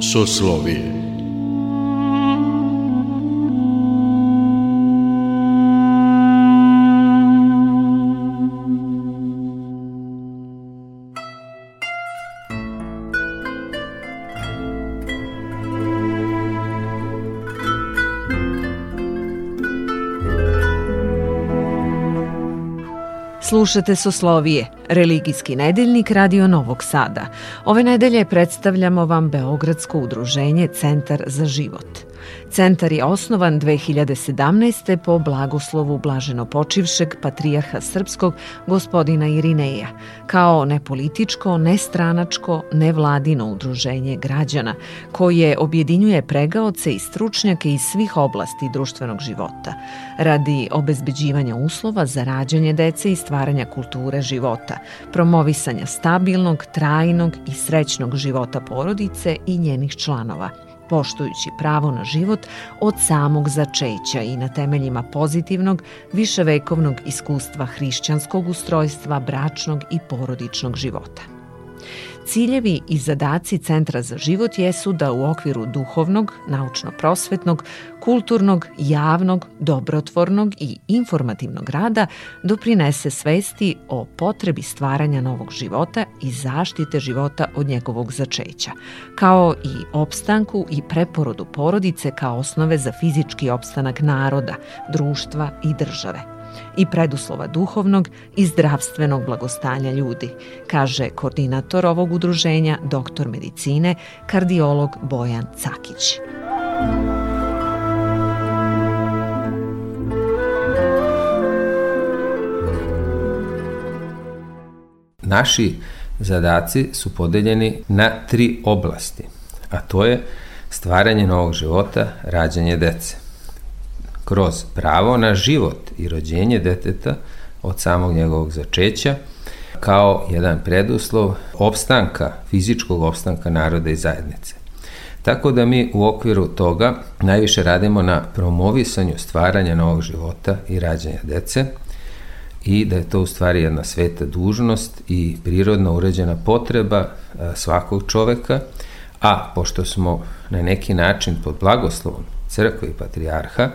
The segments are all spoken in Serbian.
Soslovije Slušate Soslovije, religijski nedeljnik Radio Novog Sada. Ove nedelje predstavljamo vam Beogradsko udruženje Centar za život. Centar je osnovan 2017. po blagoslovu blaženo počivšeg patrijarha srpskog gospodina Irineja, kao nepolitičko, nestranačko, nevladino udruženje građana, koje objedinjuje pregaoce i stručnjake iz svih oblasti društvenog života, radi obezbeđivanja uslova za rađanje dece i stvaranja kulture života, promovisanja stabilnog, trajnog i srećnog života porodice i njenih članova – poštujući pravo na život od samog začeća i na temeljima pozitivnog, viševekovnog iskustva hrišćanskog ustrojstva bračnog i porodičnog života. Ciljevi i zadaci Centra za život jesu da u okviru duhovnog, naučno-prosvetnog, kulturnog, javnog, dobrotvornog i informativnog rada doprinese svesti o potrebi stvaranja novog života i zaštite života od njegovog začeća, kao i opstanku i preporodu porodice kao osnove za fizički opstanak naroda, društva i države i preduslova duhovnog i zdravstvenog blagostanja ljudi, kaže koordinator ovog udruženja, doktor medicine, kardiolog Bojan Cakić. Naši zadaci su podeljeni na tri oblasti, a to je stvaranje novog života, rađanje dece kroz pravo na život i rođenje deteta od samog njegovog začeća, kao jedan preduslov opstanka, fizičkog opstanka naroda i zajednice. Tako da mi u okviru toga najviše radimo na promovisanju stvaranja novog života i rađanja dece i da je to u stvari jedna sveta dužnost i prirodno uređena potreba e, svakog čoveka, a pošto smo na neki način pod blagoslovom crkve i patrijarha,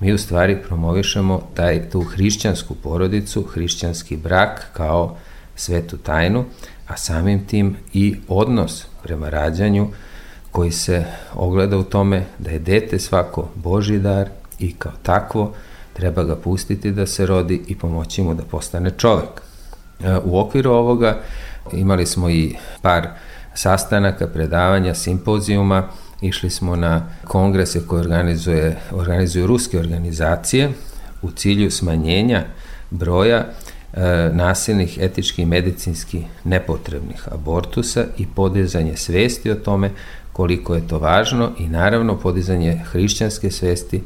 mi u stvari promovišemo taj, tu hrišćansku porodicu, hrišćanski brak kao svetu tajnu, a samim tim i odnos prema rađanju koji se ogleda u tome da je dete svako Boži dar i kao takvo treba ga pustiti da se rodi i pomoći mu da postane čovek. E, u okviru ovoga imali smo i par sastanaka, predavanja, simpozijuma, Išli smo na kongrese koje organizuje, organizuju ruske organizacije u cilju smanjenja broja e, nasilnih, etički i medicinski nepotrebnih abortusa i podizanje svesti o tome koliko je to važno i naravno podizanje hrišćanske svesti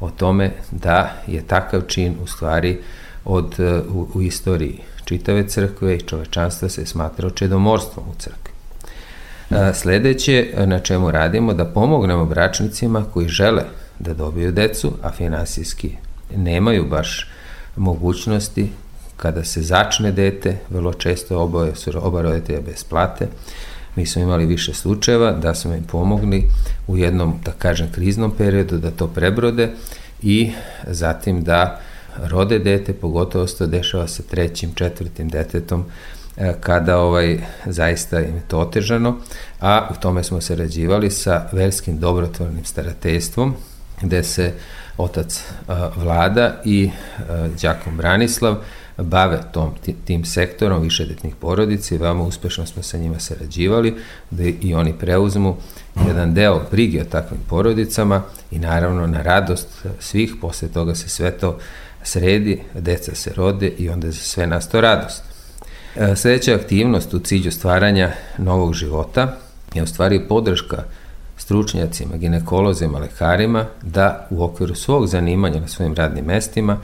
o tome da je takav čin u stvari od, e, u, u istoriji čitave crkve i čovečanstva se smatrao čedomorstvom u crkvi. Sledeće na čemu radimo da pomognemo bračnicima koji žele da dobiju decu, a finansijski nemaju baš mogućnosti kada se začne dete, vrlo često oboje su oba roditelja bez plate. Mi smo imali više slučajeva da smo im pomogli u jednom, da kažem, kriznom periodu da to prebrode i zatim da rode dete, pogotovo se to dešava sa trećim, četvrtim detetom, kada ovaj, zaista im je to otežano, a u tome smo sarađivali sa verskim dobrotvornim starateljstvom, gde se otac a, Vlada i a, Đakom Branislav bave tom, tim sektorom višedetnih porodica i veoma uspešno smo sa njima sarađivali, da i oni preuzmu jedan deo brige o takvim porodicama i naravno na radost svih, posle toga se sve to sredi, deca se rode i onda je za sve nas to radost. E, Sljedeća aktivnost u cilju stvaranja novog života je u stvari podrška stručnjacima, ginekolozima, lekarima da u okviru svog zanimanja na svojim radnim mestima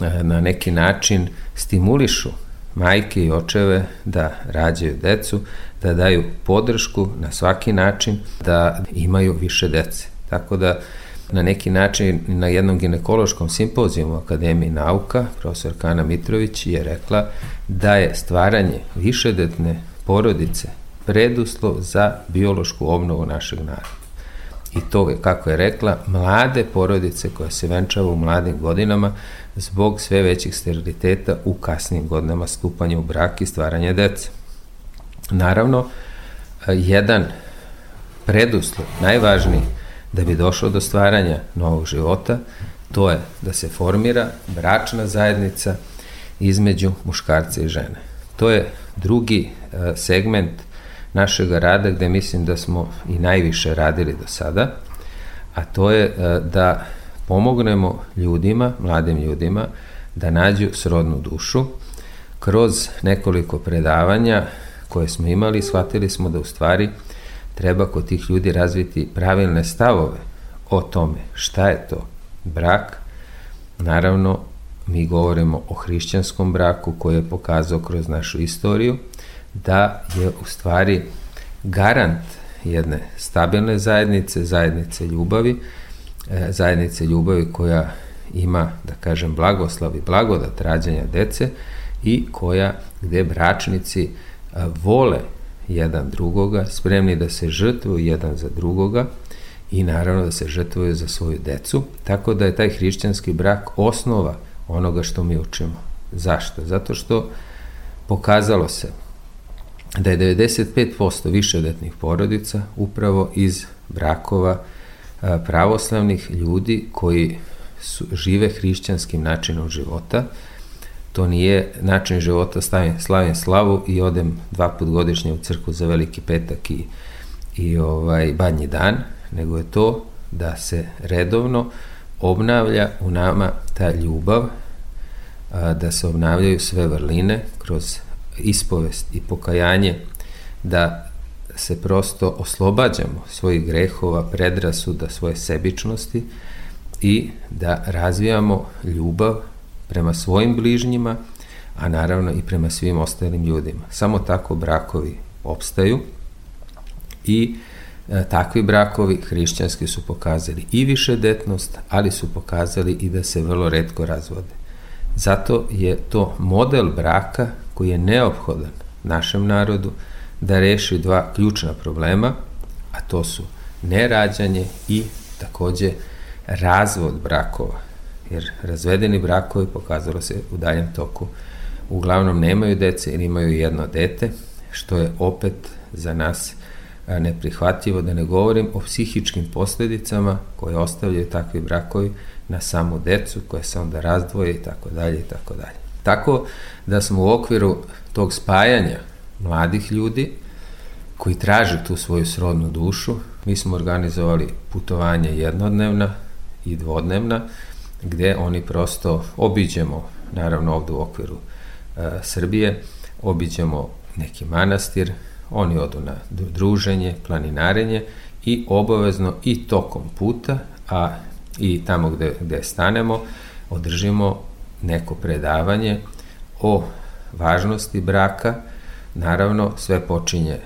e, na neki način stimulišu majke i očeve da rađaju decu, da daju podršku na svaki način da imaju više dece. Tako da na neki način na jednom ginekološkom simpozijumu Akademiji nauka, profesor Kana Mitrović je rekla da je stvaranje višedetne porodice preduslov za biološku obnovu našeg naroda. I to je, kako je rekla, mlade porodice koje se venčava u mladim godinama zbog sve većih steriliteta u kasnim godinama stupanja u brak i stvaranja dece. Naravno, jedan preduslov, najvažniji, da bi došlo do stvaranja novog života, to je da se formira bračna zajednica između muškarca i žene. To je drugi e, segment našeg rada gde mislim da smo i najviše radili do sada, a to je e, da pomognemo ljudima, mladim ljudima, da nađu srodnu dušu. Kroz nekoliko predavanja koje smo imali, shvatili smo da u stvari treba kod tih ljudi razviti pravilne stavove o tome šta je to brak. Naravno, mi govorimo o hrišćanskom braku koji je pokazao kroz našu istoriju da je u stvari garant jedne stabilne zajednice, zajednice ljubavi, e, zajednice ljubavi koja ima, da kažem, blagoslav i blagodat rađanja dece i koja, gde bračnici e, vole jedan drugoga, spremni da se žrtvuju jedan za drugoga i naravno da se žrtvuju za svoju decu, tako da je taj hrišćanski brak osnova onoga što mi učimo. Zašto? Zato što pokazalo se da je 95% višedetnih porodica upravo iz brakova pravoslavnih ljudi koji su, žive hrišćanskim načinom života, To nije način života stavim, slavim slavu i odem dva put godišnje u crku za veliki petak i, i ovaj badnji dan, nego je to da se redovno obnavlja u nama ta ljubav, a, da se obnavljaju sve vrline kroz ispovest i pokajanje, da se prosto oslobađamo svojih grehova, predrasuda, svoje sebičnosti i da razvijamo ljubav prema svojim bližnjima, a naravno i prema svim ostalim ljudima. Samo tako brakovi opstaju i e, takvi brakovi hrišćanski su pokazali i više detnost, ali su pokazali i da se vrlo redko razvode. Zato je to model braka koji je neophodan našem narodu da reši dva ključna problema, a to su nerađanje i takođe razvod brakova jer razvedeni brakovi pokazalo se u daljem toku uglavnom nemaju dece ili imaju jedno dete, što je opet za nas neprihvatljivo, da ne govorim o psihičkim posledicama koje ostavljaju takvi brakovi na samu decu koja se onda razdvoje i tako dalje i tako dalje. Tako da smo u okviru tog spajanja mladih ljudi koji traže tu svoju srodnu dušu, mi smo organizovali putovanje jednodnevna i dvodnevna, gde oni prosto obiđemo, naravno ovde u okviru e, Srbije, obiđemo neki manastir, oni odu na druženje, planinarenje i obavezno i tokom puta, a i tamo gde, gde stanemo, održimo neko predavanje o važnosti braka, naravno sve počinje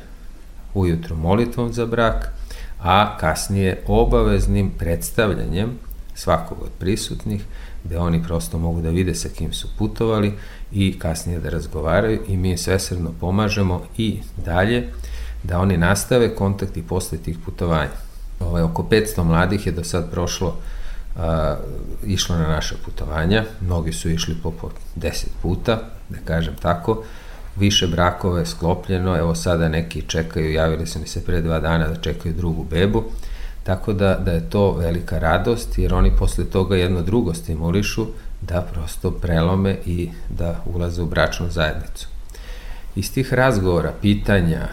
ujutru molitvom za brak, a kasnije obaveznim predstavljanjem svakog od prisutnih, gde oni prosto mogu da vide sa kim su putovali i kasnije da razgovaraju i mi svesredno pomažemo i dalje da oni nastave kontakt i posle tih putovanja. Ovaj, oko 500 mladih je do sad prošlo a, išlo na naša putovanja, mnogi su išli po, po 10 puta, da kažem tako, više brakova je sklopljeno, evo sada neki čekaju, javili su mi se pre dva dana da čekaju drugu bebu, Tako da, da je to velika radost, jer oni posle toga jedno drugo stimulišu da prosto prelome i da ulaze u bračnu zajednicu. Iz tih razgovora, pitanja,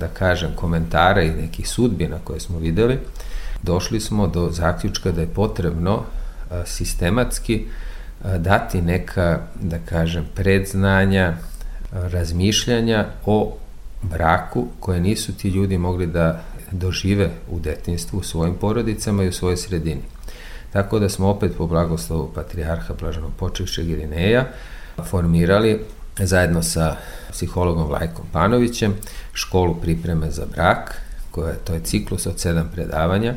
da kažem, komentara i nekih sudbina koje smo videli, došli smo do zaključka da je potrebno sistematski dati neka, da kažem, predznanja, razmišljanja o braku koje nisu ti ljudi mogli da dožive u detinstvu u svojim porodicama i u svojoj sredini. Tako da smo opet po blagoslovu Patrijarha Blaženog počivšeg Irineja formirali zajedno sa psihologom Vlajkom Panovićem školu pripreme za brak, koja, to je ciklus od sedam predavanja,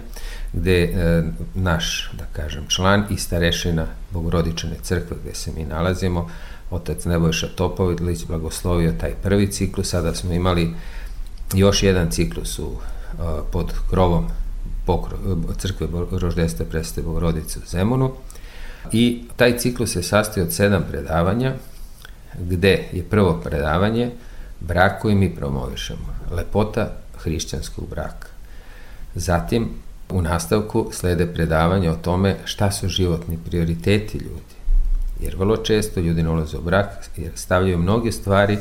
gde e, naš, da kažem, član i starešina Bogorodičane crkve gde se mi nalazimo, otac Nebojša Topović blagoslovio taj prvi ciklus, sada smo imali još jedan ciklus u, pod krovom pokro, crkve Roždeste Preste Bogorodice u Zemunu i taj ciklus se sastoji od sedam predavanja gde je prvo predavanje brak mi promovišemo, lepota hrišćanskog braka. Zatim u nastavku slede predavanja o tome šta su životni prioriteti ljudi. Jer vrlo često ljudi ne ulaze u brak jer stavljaju mnoge stvari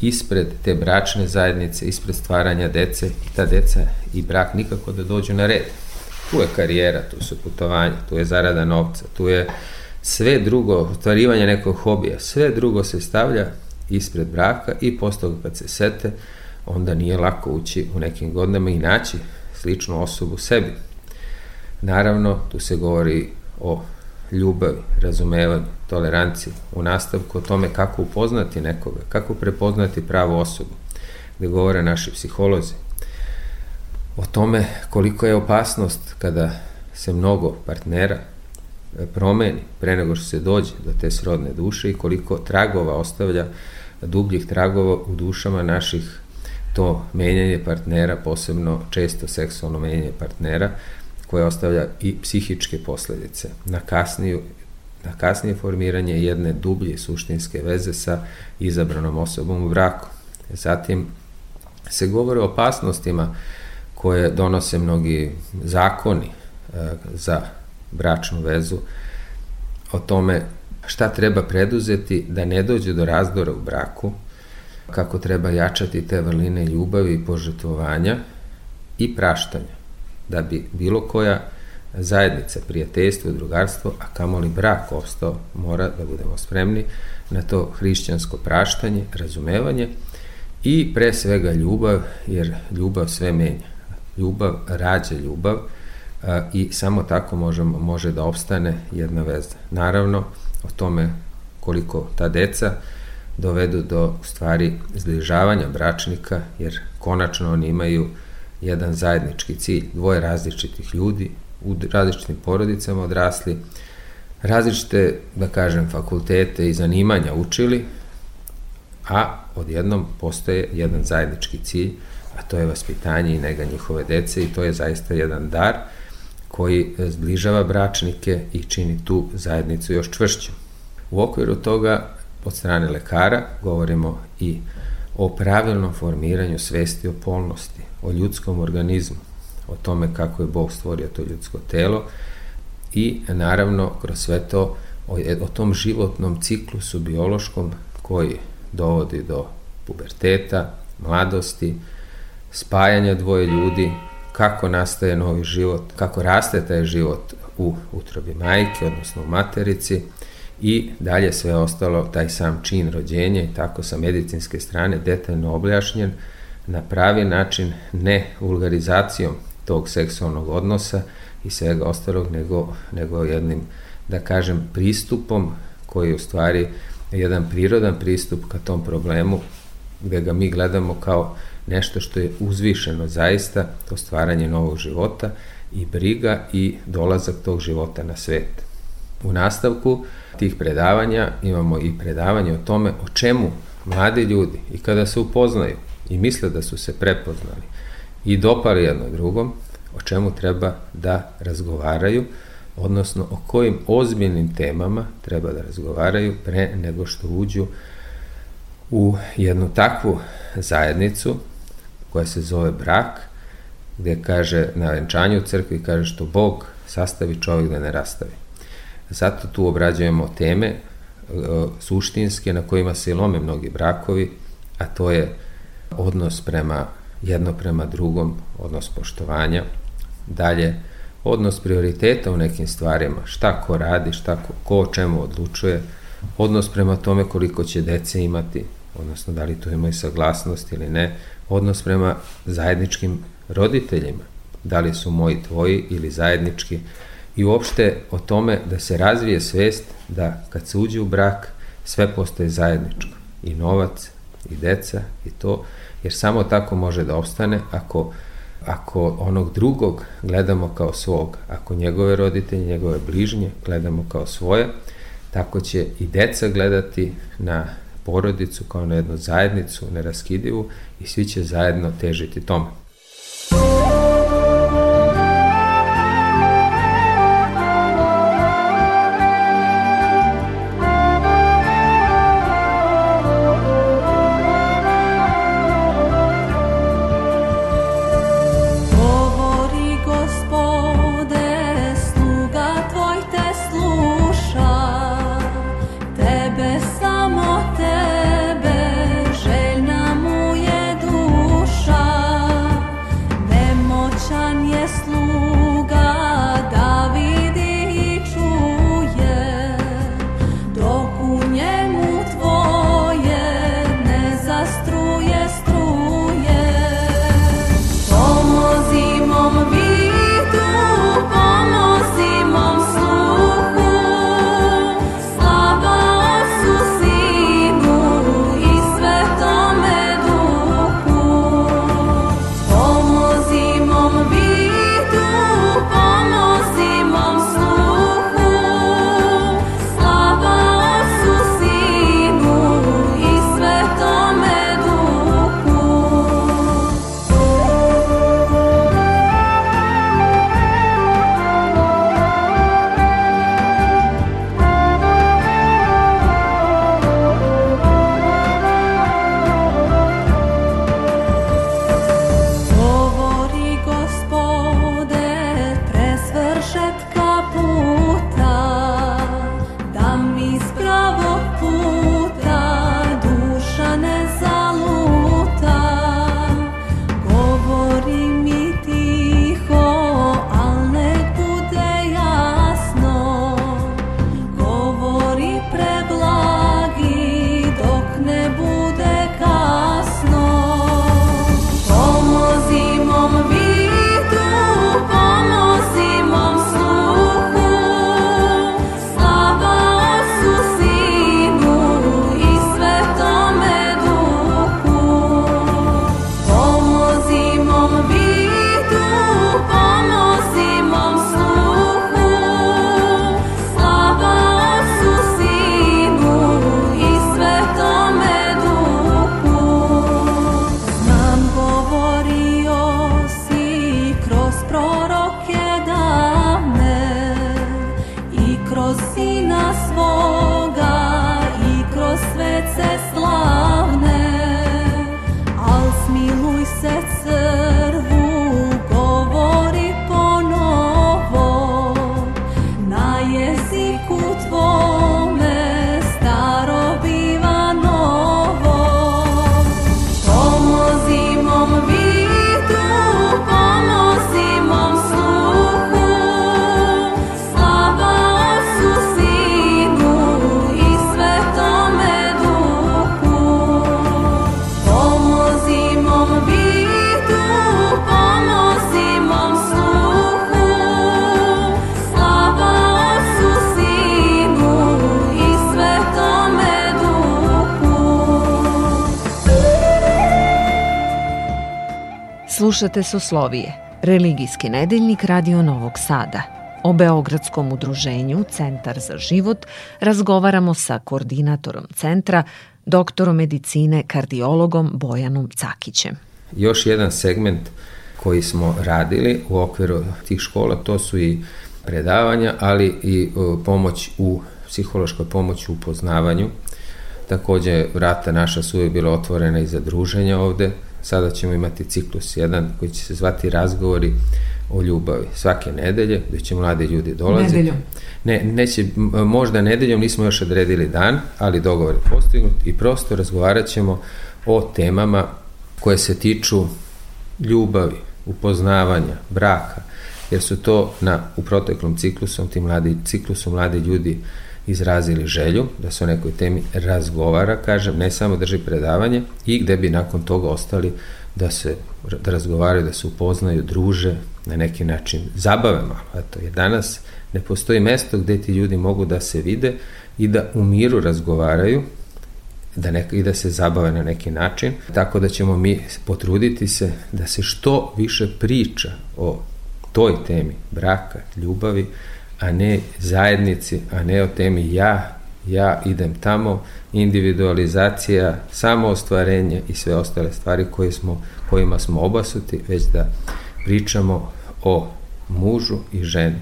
ispred te bračne zajednice, ispred stvaranja dece i ta deca i brak nikako da dođu na red. Tu je karijera, tu su putovanja, tu je zarada novca, tu je sve drugo, ostvarivanje nekog hobija, sve drugo se stavlja ispred braka i posle kad se sete, onda nije lako ući u nekim godinama i naći sličnu osobu sebi. Naravno, tu se govori o ljubavi, razumevanju, toleranciji, u nastavku o tome kako upoznati nekoga, kako prepoznati pravu osobu, gde govore naši psiholozi, o tome koliko je opasnost kada se mnogo partnera e, promeni pre nego što se dođe do te srodne duše i koliko tragova ostavlja dubljih tragova u dušama naših to menjanje partnera, posebno često seksualno menjanje partnera, koje ostavlja i psihičke posledice na kasniju na kasnije formiranje jedne dublje suštinske veze sa izabranom osobom u braku. Zatim se govore o opasnostima koje donose mnogi zakoni e, za bračnu vezu, o tome šta treba preduzeti da ne dođe do razdora u braku, kako treba jačati te vrline ljubavi i požetvovanja i praštanja, da bi bilo koja zajednica, prijateljstvo drugarstvo, a kamoli brak ostao, mora da budemo spremni na to hrišćansko praštanje, razumevanje i pre svega ljubav, jer ljubav sve menja. Ljubav rađa ljubav a, i samo tako možemo, može da opstane jedna veza. Naravno, o tome koliko ta deca dovedu do stvari zbližavanja bračnika, jer konačno oni imaju jedan zajednički cilj, dvoje različitih ljudi u različitim porodicama odrasli, različite, da kažem, fakultete i zanimanja učili, a odjednom postoje jedan zajednički cilj, a to je vaspitanje i nega njihove dece i to je zaista jedan dar koji zbližava bračnike i čini tu zajednicu još čvršćom. U okviru toga od strane lekara govorimo i o pravilnom formiranju svesti o polnosti, o ljudskom organizmu, o tome kako je Bog stvorio to ljudsko telo i naravno kroz sve to o, o tom životnom ciklusu biološkom koji dovodi do puberteta, mladosti, spajanja dvoje ljudi, kako nastaje novi život, kako raste taj život u utrobi majke, odnosno u materici i dalje sve ostalo, taj sam čin rođenja i tako sa medicinske strane detaljno objašnjen na pravi način, ne vulgarizacijom tog seksualnog odnosa i svega ostalog, nego, nego jednim, da kažem, pristupom koji je u stvari jedan prirodan pristup ka tom problemu gde ga mi gledamo kao nešto što je uzvišeno zaista, to stvaranje novog života i briga i dolazak tog života na svet. U nastavku tih predavanja imamo i predavanje o tome o čemu mladi ljudi i kada se upoznaju i misle da su se prepoznali i dopali jedno drugom, o čemu treba da razgovaraju, odnosno o kojim ozbiljnim temama treba da razgovaraju pre nego što uđu u jednu takvu zajednicu koja se zove brak, gde kaže na venčanju u crkvi kaže što Bog sastavi čovjek da ne rastavi. Zato tu obrađujemo teme e, suštinske na kojima se lome mnogi brakovi, a to je odnos prema jedno prema drugom, odnos poštovanja, dalje odnos prioriteta u nekim stvarima, šta ko radi, šta ko, ko o čemu odlučuje, odnos prema tome koliko će dece imati, odnosno da li to imaju saglasnost ili ne, odnos prema zajedničkim roditeljima, da li su moji tvoji ili zajednički, i uopšte o tome da se razvije svest da kad se uđe u brak sve postaje zajedničko. I novac, i deca, i to, jer samo tako može da opstane ako ako onog drugog gledamo kao svog, ako njegove roditelje, njegove bližnje gledamo kao svoje, tako će i deca gledati na porodicu kao na jednu zajednicu, neraskidivu i svi će zajedno težiti tome. լույս է ծրվում Slušate Soslovije, religijski nedeljnik Radio Novog Sada. O Beogradskom udruženju Centar za život razgovaramo sa koordinatorom centra, doktorom medicine, kardiologom Bojanom Cakićem. Još jedan segment koji smo radili u okviru tih škola, to su i predavanja, ali i pomoć u psihološkoj pomoći u poznavanju. Takođe, vrata naša su uvijek bila otvorena i za druženje ovde, Sada ćemo imati ciklus jedan koji će se zvati razgovori o ljubavi. Svake nedelje, gde će mladi ljudi dolaziti. Nedeljom? Ne, neće, možda nedeljom, nismo još odredili dan, ali dogovor je postignut i prosto razgovarat ćemo o temama koje se tiču ljubavi, upoznavanja, braka, jer su to na, u proteklom ciklusu, ti mladi, ciklusu mladi ljudi izrazili želju da se o nekoj temi razgovara, kažem, ne samo drži predavanje i gde bi nakon toga ostali da se da razgovaraju, da se upoznaju, druže, na neki način zabave malo. Eto, jer danas ne postoji mesto gde ti ljudi mogu da se vide i da u miru razgovaraju, da neka, i da se zabave na neki način, tako da ćemo mi potruditi se da se što više priča o toj temi braka, ljubavi, a ne zajednici, a ne o temi ja, ja idem tamo, individualizacija, samoostvarenje i sve ostale stvari koje smo, kojima smo obasuti, već da pričamo o mužu i ženi,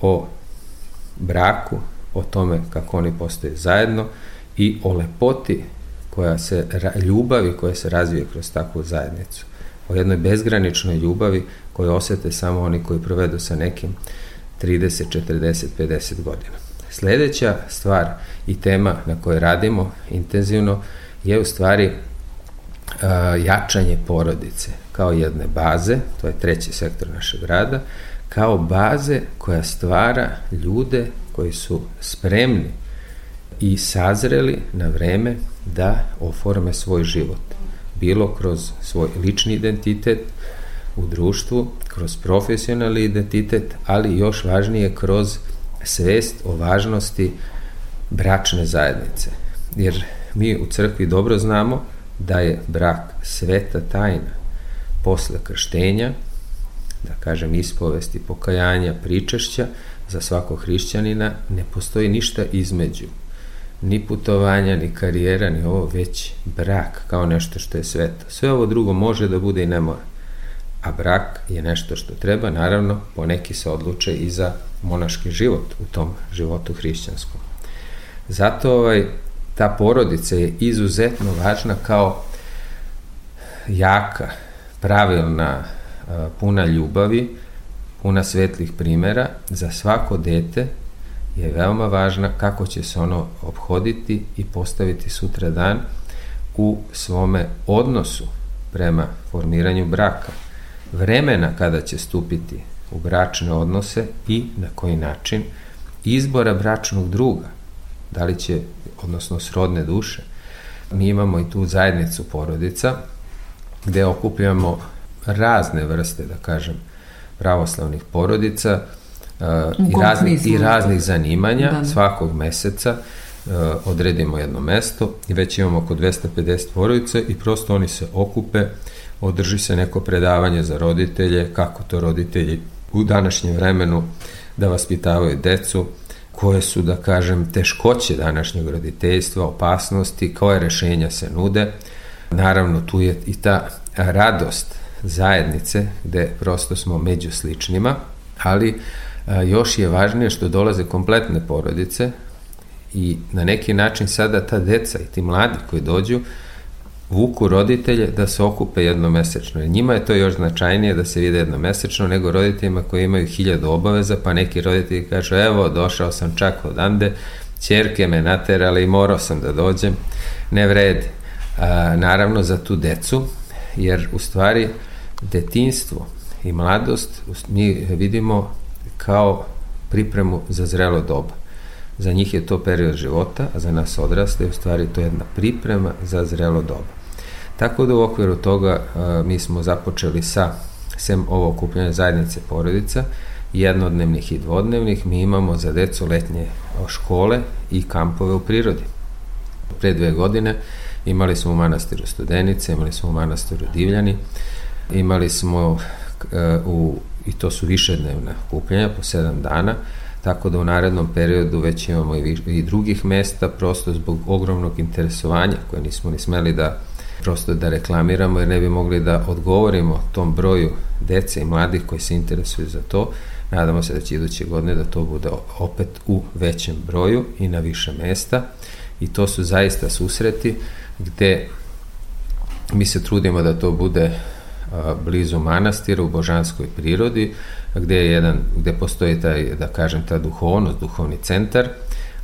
o braku, o tome kako oni postoje zajedno i o lepoti koja se, ljubavi koja se razvije kroz takvu zajednicu. O jednoj bezgraničnoj ljubavi koju osete samo oni koji provedu sa nekim 30, 40, 50 godina. Sledeća stvar i tema na kojoj radimo intenzivno je u stvari uh, jačanje porodice kao jedne baze, to je treći sektor našeg rada, kao baze koja stvara ljude koji su spremni i sazreli na vreme da oforme svoj život. Bilo kroz svoj lični identitet u društvu, kroz profesionalni identitet, ali još važnije kroz svest o važnosti bračne zajednice. Jer mi u crkvi dobro znamo da je brak sveta tajna posle krštenja, da kažem ispovesti, pokajanja, pričašća, za svakog hrišćanina ne postoji ništa između ni putovanja, ni karijera, ni ovo, već brak kao nešto što je sveto. Sve ovo drugo može da bude i ne mora. A brak je nešto što treba, naravno, poneki se odluče i za monaški život u tom životu hrišćanskom. Zato ovaj, ta porodica je izuzetno važna kao jaka, pravilna, puna ljubavi, puna svetlih primera, za svako dete je veoma važna kako će se ono obhoditi i postaviti sutra dan u svome odnosu prema formiranju braka, vremena kada će stupiti u bračne odnose i na koji način izbora bračnog druga, da li će, odnosno srodne duše. Mi imamo i tu zajednicu porodica gde okupljamo razne vrste, da kažem, pravoslavnih porodica uh, i, raznih, i raznih zanimanja da, da. svakog meseca uh, odredimo jedno mesto i već imamo oko 250 porodica i prosto oni se okupe, održi se neko predavanje za roditelje, kako to roditelji u današnjem vremenu da vaspitavaju decu, koje su, da kažem, teškoće današnjeg roditeljstva, opasnosti, koje rešenja se nude. Naravno, tu je i ta radost zajednice gde prosto smo među sličnima, ali još je važnije što dolaze kompletne porodice i na neki način sada ta deca i ti mladi koji dođu vuku roditelje da se okupe jednomesečno. Njima je to još značajnije da se vide jednomesečno nego roditeljima koji imaju hiljadu obaveza, pa neki roditelji kažu evo došao sam čak odande, čerke me naterali i morao sam da dođem. Ne vredi. A, naravno za tu decu, jer u stvari detinstvo i mladost mi vidimo kao pripremu za zrelo doba. Za njih je to period života, a za nas odraste u stvari to je jedna priprema za zrelo doba. Tako da u okviru toga a, mi smo započeli sa, sem ovo okupljanje zajednice porodica, jednodnevnih i dvodnevnih, mi imamo za decu letnje škole i kampove u prirodi. Pre dve godine imali smo u manastiru Studenice, imali smo u manastiru Divljani, Imali smo uh, u, i to su višednevna kupljanja po sedam dana, tako da u narednom periodu već imamo i, i drugih mesta, prosto zbog ogromnog interesovanja koje nismo ni smeli da prosto da reklamiramo jer ne bi mogli da odgovorimo tom broju dece i mladih koji se interesuju za to. Nadamo se da će iduće godine da to bude opet u većem broju i na više mesta i to su zaista susreti gde mi se trudimo da to bude blizu manastira u božanskoj prirodi, gde je jedan, gde postoji taj, da kažem, ta duhovnost, duhovni centar,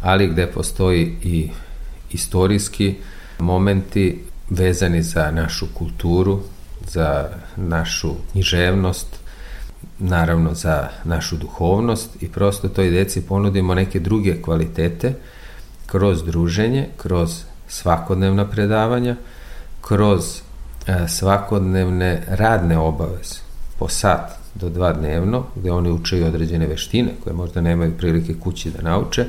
ali gde postoji i istorijski momenti vezani za našu kulturu, za našu književnost, naravno za našu duhovnost i prosto toj deci ponudimo neke druge kvalitete kroz druženje, kroz svakodnevna predavanja, kroz E, svakodnevne radne obaveze po sat do dva dnevno, gde oni učeju određene veštine koje možda nemaju prilike kući da nauče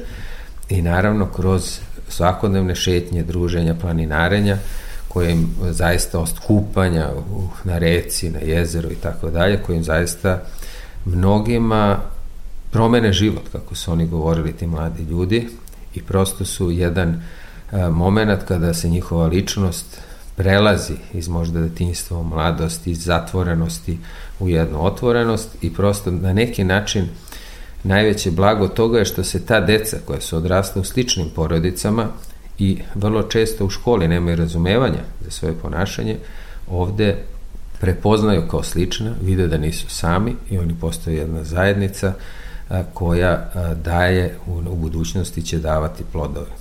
i naravno kroz svakodnevne šetnje, druženja, planinarenja, koje im zaista kupanja na reci, na jezeru i tako dalje, koje im zaista mnogima promene život, kako su oni govorili ti mladi ljudi. I prosto su jedan moment kada se njihova ličnost prelazi iz možda detinjstva u mladost, iz zatvorenosti u jednu otvorenost i prosto na neki način najveće blago toga je što se ta deca koja su odrasla u sličnim porodicama i vrlo često u školi nemaju razumevanja za svoje ponašanje, ovde prepoznaju kao slična, vide da nisu sami i oni postaju jedna zajednica koja daje u, budućnosti će davati plodove.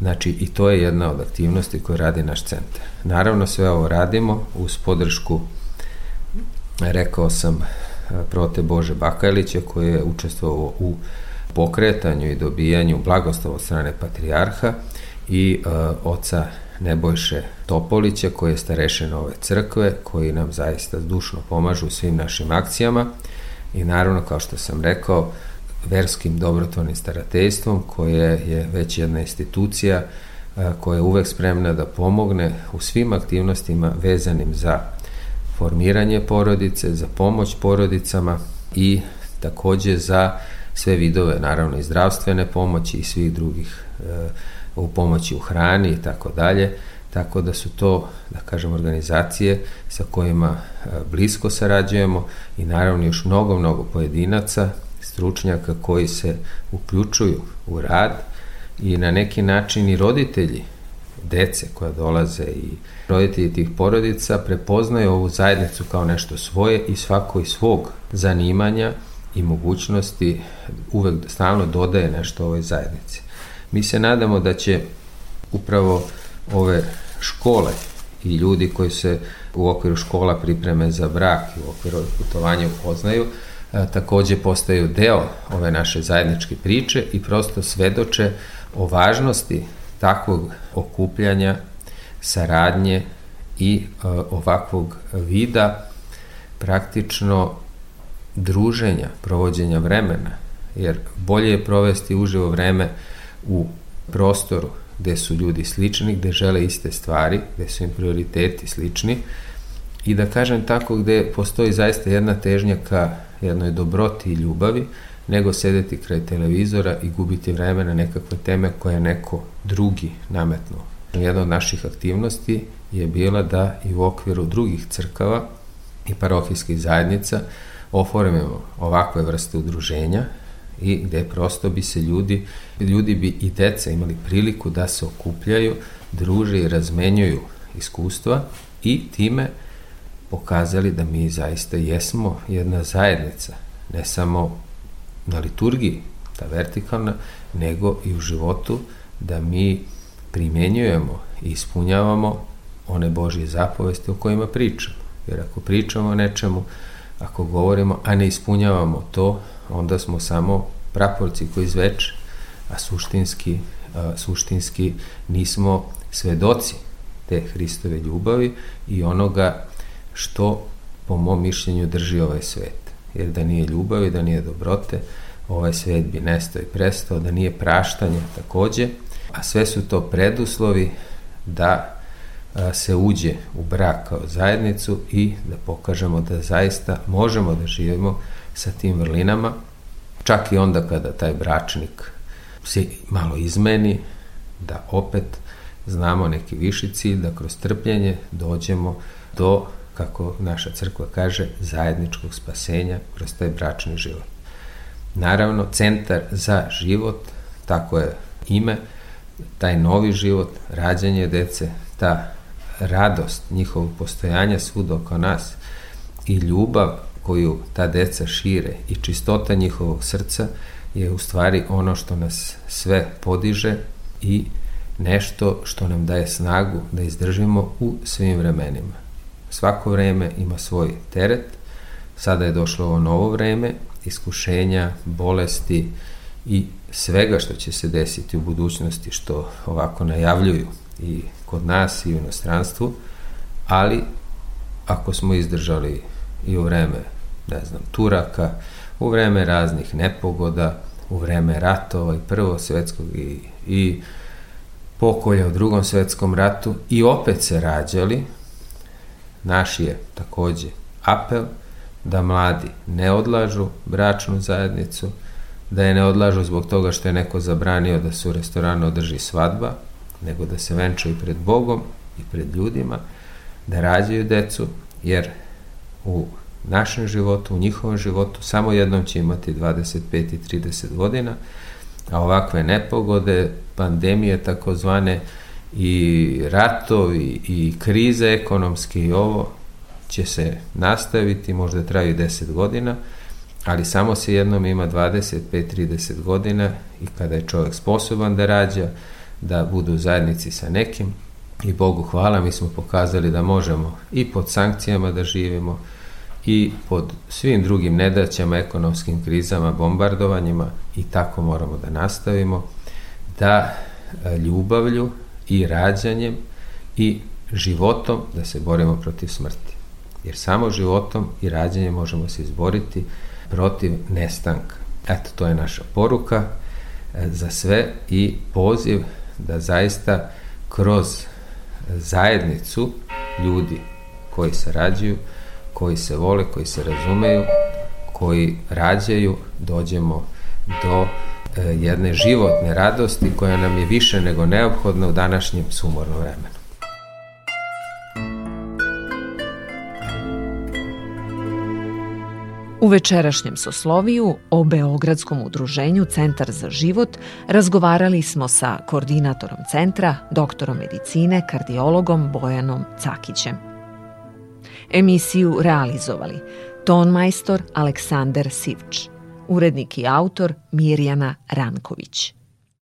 Znači, i to je jedna od aktivnosti koje radi naš centar. Naravno, sve ovo radimo uz podršku, rekao sam, prote Bože Bakajlića, koji je učestvovao u pokretanju i dobijanju blagoslova od strane patrijarha i uh, oca Nebojše Topolića, koji je starešen ove crkve, koji nam zaista dušno pomažu u svim našim akcijama. I naravno, kao što sam rekao, verskim dobrotvornim starateljstvom koje je već jedna institucija koja je uvek spremna da pomogne u svim aktivnostima vezanim za formiranje porodice, za pomoć porodicama i takođe za sve vidove, naravno i zdravstvene pomoći i svih drugih e, u pomoći u hrani i tako dalje, tako da su to, da kažem, organizacije sa kojima e, blisko sarađujemo i naravno još mnogo, mnogo pojedinaca stručnjaka koji se uključuju u rad i na neki način i roditelji dece koja dolaze i roditelji tih porodica prepoznaju ovu zajednicu kao nešto svoje i svako iz svog zanimanja i mogućnosti uvek stalno dodaje nešto ovoj zajednici. Mi se nadamo da će upravo ove škole i ljudi koji se u okviru škola pripreme za brak i u okviru putovanja upoznaju, E, takođe postaju deo ove naše zajedničke priče i prosto svedoče o važnosti takvog okupljanja, saradnje i e, ovakvog vida praktično druženja, provođenja vremena, jer bolje je provesti uživo vreme u prostoru gde su ljudi slični, gde žele iste stvari, gde su im prioriteti slični i da kažem tako gde postoji zaista jedna težnja ka jednoj dobroti i ljubavi, nego sedeti kraj televizora i gubiti vreme na nekakve teme koje neko drugi nametnuo. Jedna od naših aktivnosti je bila da i u okviru drugih crkava i parohijskih zajednica oformimo ovakve vrste udruženja i gde prosto bi se ljudi, ljudi bi i deca imali priliku da se okupljaju, druže i razmenjuju iskustva i time pokazali da mi zaista jesmo jedna zajednica, ne samo na liturgiji, ta vertikalna, nego i u životu, da mi primenjujemo i ispunjavamo one Božje zapovesti o kojima pričamo. Jer ako pričamo o nečemu, ako govorimo, a ne ispunjavamo to, onda smo samo praporci koji izveče, a suštinski, a, suštinski nismo svedoci te Hristove ljubavi i onoga što po mom mišljenju drži ovaj svet. Jer da nije ljubavi, da nije dobrote, ovaj svet bi nestao i prestao, da nije praštanje takođe, a sve su to preduslovi da se uđe u brak kao zajednicu i da pokažemo da zaista možemo da živimo sa tim vrlinama, čak i onda kada taj bračnik se malo izmeni, da opet znamo neki viši cilj, da kroz trpljenje dođemo do kako naša crkva kaže, zajedničkog spasenja kroz taj bračni život. Naravno, centar za život, tako je ime, taj novi život, rađanje dece, ta radost njihovog postojanja svud oko nas i ljubav koju ta deca šire i čistota njihovog srca je u stvari ono što nas sve podiže i nešto što nam daje snagu da izdržimo u svim vremenima. Svako vreme ima svoj teret, sada je došlo ovo novo vreme, iskušenja, bolesti i svega što će se desiti u budućnosti što ovako najavljuju i kod nas i u inostranstvu, ali ako smo izdržali i u vreme, ne znam, Turaka, u vreme raznih nepogoda, u vreme ratova i prvo svetskog i, i pokolja u drugom svetskom ratu. I opet se rađali, naš je takođe apel da mladi ne odlažu bračnu zajednicu, da je ne odlažu zbog toga što je neko zabranio da se u restoranu održi svadba, nego da se venčaju pred Bogom i pred ljudima, da rađaju decu, jer u našem životu, u njihovom životu, samo jednom će imati 25 i 30 godina, a ovakve nepogode, pandemije takozvane i ratovi i krize ekonomske i ovo će se nastaviti, možda traju 10 godina, ali samo se jednom ima 25-30 godina i kada je čovjek sposoban da rađa, da budu u zajednici sa nekim i Bogu hvala, mi smo pokazali da možemo i pod sankcijama da živimo i pod svim drugim nedaćama, ekonomskim krizama, bombardovanjima i tako moramo da nastavimo da e, ljubavlju i rađanjem i životom da se borimo protiv smrti. Jer samo životom i rađanjem možemo se izboriti protiv nestanka. Eto, to je naša poruka e, za sve i poziv da zaista kroz zajednicu ljudi koji sarađuju, koji se vole, koji se razumeju, koji rađaju, dođemo do e, jedne životne radosti koja nam je više nego neophodna u današnjem sumornom vremenu. U večerašnjem sosloviju o Beogradskom udruženju Centar za život razgovarali smo sa koordinatorom centra, doktorom medicine, kardiologom Bojanom Cakićem. Emisiju realizovali ton majstor Aleksander Sivč, urednik i autor Mirjana Ranković.